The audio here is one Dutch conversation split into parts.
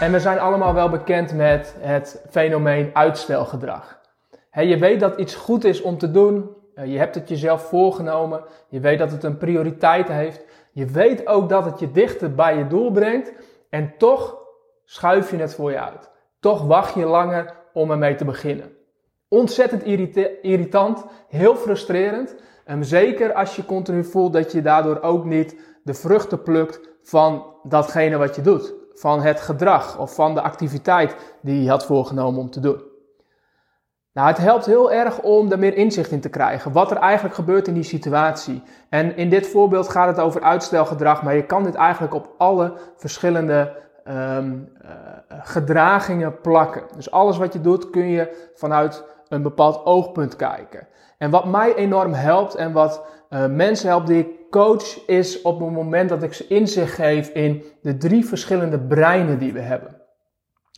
En we zijn allemaal wel bekend met het fenomeen uitstelgedrag. je weet dat iets goed is om te doen. Je hebt het jezelf voorgenomen. Je weet dat het een prioriteit heeft. Je weet ook dat het je dichter bij je doel brengt. En toch schuif je het voor je uit. Toch wacht je langer om ermee te beginnen. Ontzettend irritant, heel frustrerend. En zeker als je continu voelt dat je daardoor ook niet de vruchten plukt van datgene wat je doet van het gedrag of van de activiteit die je had voorgenomen om te doen. Nou, het helpt heel erg om er meer inzicht in te krijgen. Wat er eigenlijk gebeurt in die situatie. En in dit voorbeeld gaat het over uitstelgedrag, maar je kan dit eigenlijk op alle verschillende um, uh, gedragingen plakken. Dus alles wat je doet kun je vanuit een bepaald oogpunt kijken. En wat mij enorm helpt en wat uh, mensen helpt die ik coach is op het moment dat ik ze inzicht geef in de drie verschillende breinen die we hebben.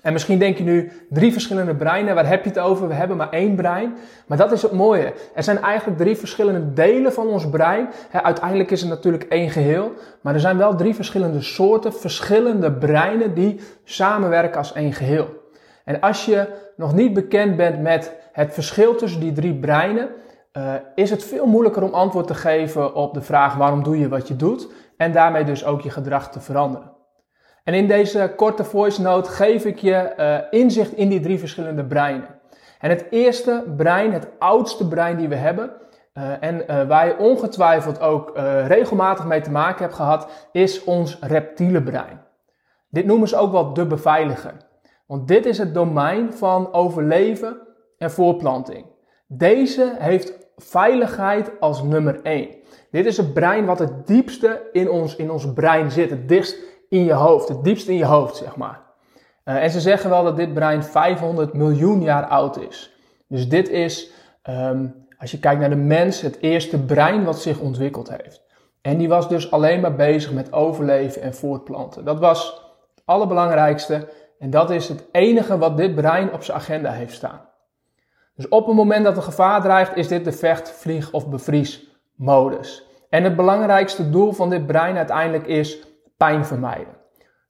En misschien denk je nu, drie verschillende breinen, waar heb je het over? We hebben maar één brein. Maar dat is het mooie. Er zijn eigenlijk drie verschillende delen van ons brein. uiteindelijk is het natuurlijk één geheel. Maar er zijn wel drie verschillende soorten, verschillende breinen die samenwerken als één geheel. En als je nog niet bekend bent met het verschil tussen die drie breinen, uh, is het veel moeilijker om antwoord te geven op de vraag waarom doe je wat je doet en daarmee dus ook je gedrag te veranderen. En in deze korte voice note geef ik je uh, inzicht in die drie verschillende breinen. En het eerste brein, het oudste brein die we hebben, uh, en waar je ongetwijfeld ook regelmatig mee te maken hebt gehad, is ons reptiele brein. Dit noemen ze ook wel de beveiliger. Want dit is het domein van overleven en voorplanting. Deze heeft veiligheid als nummer 1. Dit is het brein wat het diepste in ons, in ons brein zit. Het dichtst in je hoofd. Het diepst in je hoofd, zeg maar. Uh, en ze zeggen wel dat dit brein 500 miljoen jaar oud is. Dus dit is, um, als je kijkt naar de mens, het eerste brein wat zich ontwikkeld heeft. En die was dus alleen maar bezig met overleven en voortplanten. Dat was het allerbelangrijkste. En dat is het enige wat dit brein op zijn agenda heeft staan. Dus op het moment dat er gevaar dreigt, is dit de vecht, vlieg of bevries modus. En het belangrijkste doel van dit brein uiteindelijk is pijn vermijden.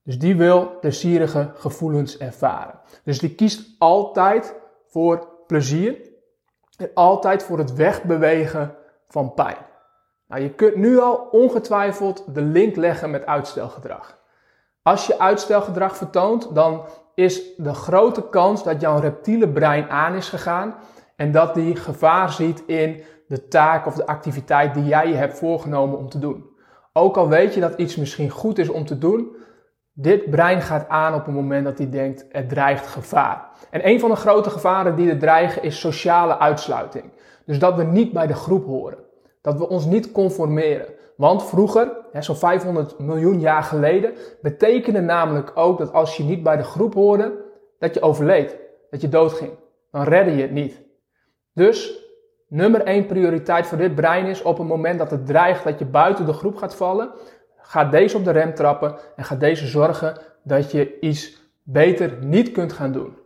Dus die wil plezierige gevoelens ervaren. Dus die kiest altijd voor plezier en altijd voor het wegbewegen van pijn. Nou, je kunt nu al ongetwijfeld de link leggen met uitstelgedrag. Als je uitstelgedrag vertoont, dan is de grote kans dat jouw reptiele brein aan is gegaan en dat die gevaar ziet in de taak of de activiteit die jij je hebt voorgenomen om te doen. Ook al weet je dat iets misschien goed is om te doen, dit brein gaat aan op het moment dat hij denkt er dreigt gevaar. En een van de grote gevaren die er dreigen is sociale uitsluiting. Dus dat we niet bij de groep horen. Dat we ons niet conformeren. Want vroeger, zo'n 500 miljoen jaar geleden, betekende namelijk ook dat als je niet bij de groep hoorde, dat je overleed, dat je doodging. Dan redde je het niet. Dus nummer één prioriteit voor dit brein is op het moment dat het dreigt dat je buiten de groep gaat vallen, ga deze op de rem trappen en ga deze zorgen dat je iets beter niet kunt gaan doen.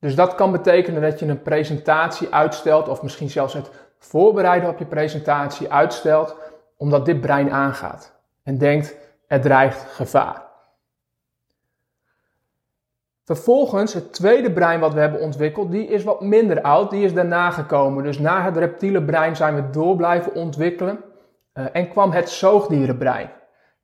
Dus dat kan betekenen dat je een presentatie uitstelt of misschien zelfs het voorbereiden op je presentatie uitstelt omdat dit brein aangaat en denkt er dreigt gevaar. Vervolgens, het tweede brein wat we hebben ontwikkeld, die is wat minder oud, die is daarna gekomen. Dus na het reptiele brein zijn we door blijven ontwikkelen uh, en kwam het zoogdierenbrein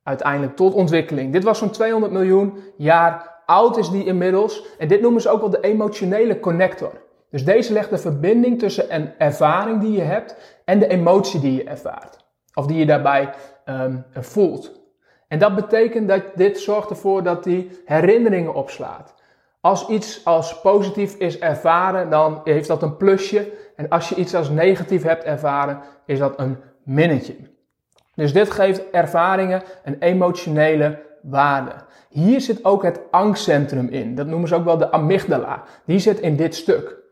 uiteindelijk tot ontwikkeling. Dit was zo'n 200 miljoen jaar oud is die inmiddels en dit noemen ze ook wel de emotionele connector. Dus deze legt de verbinding tussen een ervaring die je hebt en de emotie die je ervaart. Of die je daarbij um, voelt. En dat betekent dat dit zorgt ervoor dat die herinneringen opslaat. Als iets als positief is ervaren, dan heeft dat een plusje. En als je iets als negatief hebt ervaren, is dat een minnetje. Dus dit geeft ervaringen een emotionele waarde. Hier zit ook het angstcentrum in. Dat noemen ze ook wel de amygdala. Die zit in dit stuk.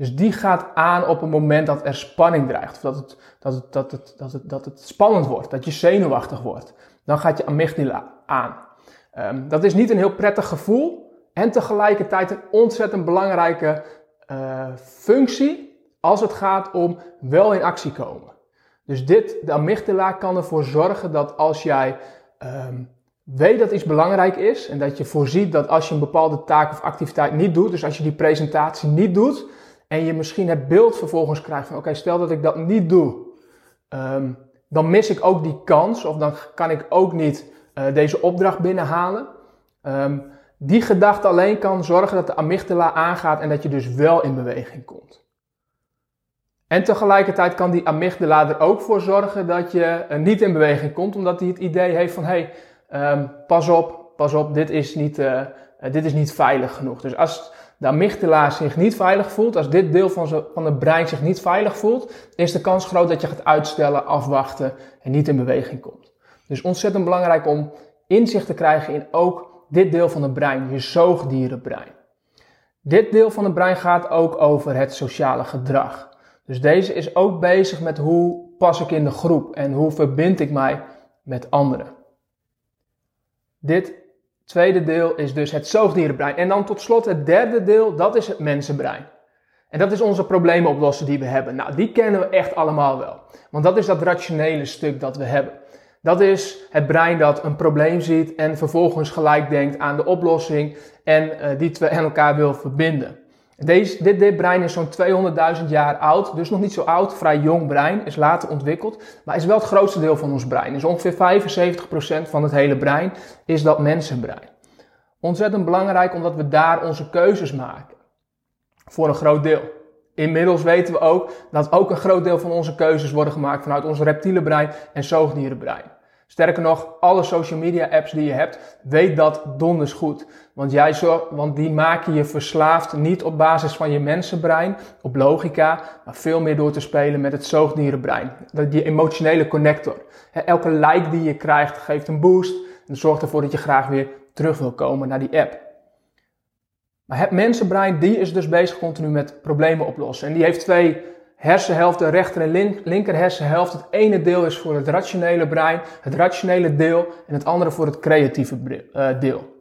Dus die gaat aan op het moment dat er spanning dreigt. Of dat het, dat het, dat het, dat het, dat het spannend wordt. Dat je zenuwachtig wordt. Dan gaat je amygdala aan. Um, dat is niet een heel prettig gevoel. En tegelijkertijd een ontzettend belangrijke uh, functie. Als het gaat om wel in actie komen. Dus dit, de amygdala kan ervoor zorgen dat als jij um, weet dat iets belangrijk is. En dat je voorziet dat als je een bepaalde taak of activiteit niet doet. Dus als je die presentatie niet doet en je misschien het beeld vervolgens krijgt van oké, stel dat ik dat niet doe, um, dan mis ik ook die kans of dan kan ik ook niet uh, deze opdracht binnenhalen. Um, die gedachte alleen kan zorgen dat de amygdala aangaat en dat je dus wel in beweging komt. En tegelijkertijd kan die amygdala er ook voor zorgen dat je uh, niet in beweging komt, omdat hij het idee heeft van hey, um, pas op, pas op, dit is, niet, uh, dit is niet veilig genoeg. Dus als de amygdala zich niet veilig voelt, als dit deel van, van het brein zich niet veilig voelt, is de kans groot dat je gaat uitstellen, afwachten en niet in beweging komt. Dus ontzettend belangrijk om inzicht te krijgen in ook dit deel van het brein, je zoogdierenbrein. Dit deel van het brein gaat ook over het sociale gedrag. Dus deze is ook bezig met hoe pas ik in de groep en hoe verbind ik mij met anderen. Dit tweede deel is dus het zoogdierenbrein. En dan tot slot het derde deel, dat is het mensenbrein. En dat is onze problemen oplossen die we hebben. Nou, die kennen we echt allemaal wel. Want dat is dat rationele stuk dat we hebben. Dat is het brein dat een probleem ziet en vervolgens gelijk denkt aan de oplossing en uh, die twee aan elkaar wil verbinden. Deze, dit, brein is zo'n 200.000 jaar oud, dus nog niet zo oud, vrij jong brein, is later ontwikkeld, maar is wel het grootste deel van ons brein. Dus ongeveer 75% van het hele brein is dat mensenbrein. Ontzettend belangrijk omdat we daar onze keuzes maken. Voor een groot deel. Inmiddels weten we ook dat ook een groot deel van onze keuzes worden gemaakt vanuit ons reptiele brein en zoogdierenbrein. Sterker nog, alle social media apps die je hebt, weet dat donders goed. Want, jij zo, want die maken je verslaafd niet op basis van je mensenbrein, op logica, maar veel meer door te spelen met het zoogdierenbrein. Die emotionele connector. Elke like die je krijgt geeft een boost en zorgt ervoor dat je graag weer terug wil komen naar die app. Maar het mensenbrein, die is dus bezig continu met problemen oplossen. En die heeft twee hersenhelften, rechter en linker hersenhelft. Het ene deel is voor het rationele brein, het rationele deel, en het andere voor het creatieve uh, deel.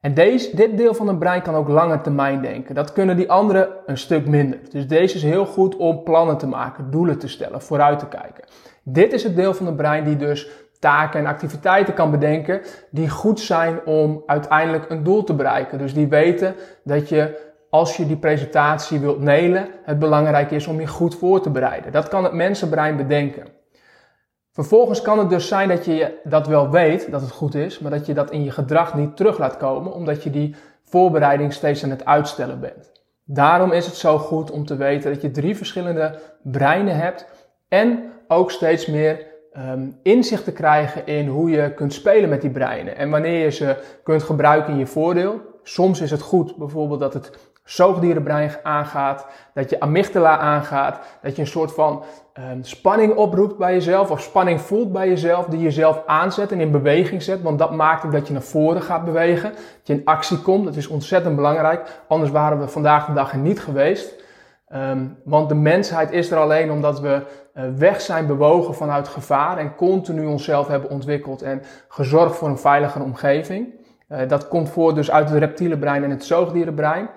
En deze, dit deel van het brein kan ook lange termijn denken. Dat kunnen die andere een stuk minder. Dus deze is heel goed om plannen te maken, doelen te stellen, vooruit te kijken. Dit is het deel van het brein die dus taken en activiteiten kan bedenken die goed zijn om uiteindelijk een doel te bereiken. Dus die weten dat je als je die presentatie wilt nelen, het belangrijk is om je goed voor te bereiden. Dat kan het mensenbrein bedenken. Vervolgens kan het dus zijn dat je dat wel weet, dat het goed is, maar dat je dat in je gedrag niet terug laat komen, omdat je die voorbereiding steeds aan het uitstellen bent. Daarom is het zo goed om te weten dat je drie verschillende breinen hebt en ook steeds meer um, inzicht te krijgen in hoe je kunt spelen met die breinen en wanneer je ze kunt gebruiken in je voordeel. Soms is het goed bijvoorbeeld dat het zoogdierenbrein aangaat, dat je amygdala aangaat, dat je een soort van um, spanning oproept bij jezelf of spanning voelt bij jezelf, die jezelf aanzet en in beweging zet, want dat maakt ook dat je naar voren gaat bewegen, dat je in actie komt, dat is ontzettend belangrijk, anders waren we vandaag de dag er niet geweest. Um, want de mensheid is er alleen omdat we uh, weg zijn bewogen vanuit gevaar en continu onszelf hebben ontwikkeld en gezorgd voor een veiligere omgeving. Uh, dat komt voort dus uit het reptiele brein en het zoogdierenbrein.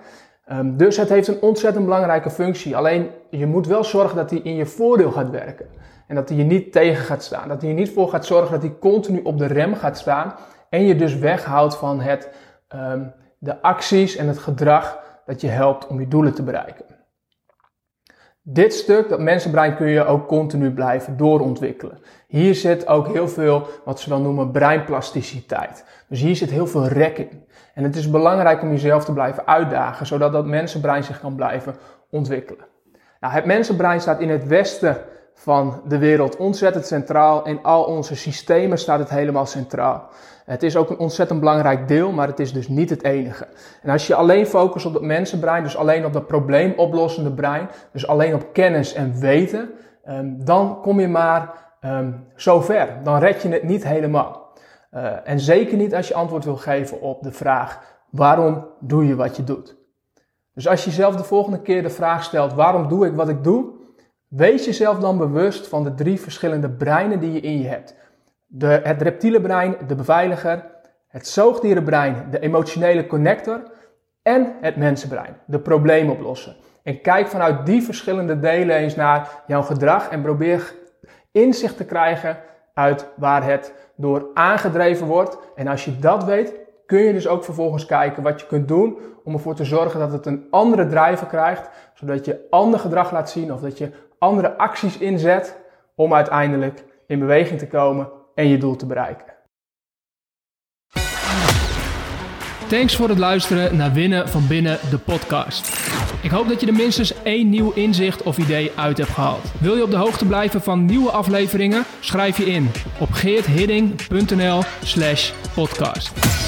Um, dus het heeft een ontzettend belangrijke functie. Alleen je moet wel zorgen dat hij in je voordeel gaat werken. En dat hij je niet tegen gaat staan. Dat hij je niet voor gaat zorgen dat hij continu op de rem gaat staan. En je dus weghoudt van het, um, de acties en het gedrag dat je helpt om je doelen te bereiken. Dit stuk, dat mensenbrein, kun je ook continu blijven doorontwikkelen. Hier zit ook heel veel wat ze wel noemen breinplasticiteit. Dus hier zit heel veel rek in. En het is belangrijk om jezelf te blijven uitdagen, zodat dat mensenbrein zich kan blijven ontwikkelen. Nou, het mensenbrein staat in het westen van de wereld ontzettend centraal. In al onze systemen staat het helemaal centraal. Het is ook een ontzettend belangrijk deel, maar het is dus niet het enige. En als je alleen focust op het mensenbrein, dus alleen op dat probleemoplossende brein, dus alleen op kennis en weten, ehm, dan kom je maar um, zo ver. Dan red je het niet helemaal. Uh, en zeker niet als je antwoord wil geven op de vraag: waarom doe je wat je doet? Dus als je jezelf de volgende keer de vraag stelt: waarom doe ik wat ik doe? Wees jezelf dan bewust van de drie verschillende breinen die je in je hebt. De, het reptiele brein, de beveiliger, het zoogdierenbrein, de emotionele connector en het mensenbrein, de probleemoplosser. En kijk vanuit die verschillende delen eens naar jouw gedrag en probeer inzicht te krijgen uit waar het door aangedreven wordt. En als je dat weet, kun je dus ook vervolgens kijken wat je kunt doen om ervoor te zorgen dat het een andere drijver krijgt, zodat je ander gedrag laat zien of dat je andere acties inzet om uiteindelijk in beweging te komen en je doel te bereiken. Thanks voor het luisteren naar Winnen van Binnen, de podcast. Ik hoop dat je er minstens één nieuw inzicht of idee uit hebt gehaald. Wil je op de hoogte blijven van nieuwe afleveringen? Schrijf je in op geerthidding.nl slash podcast.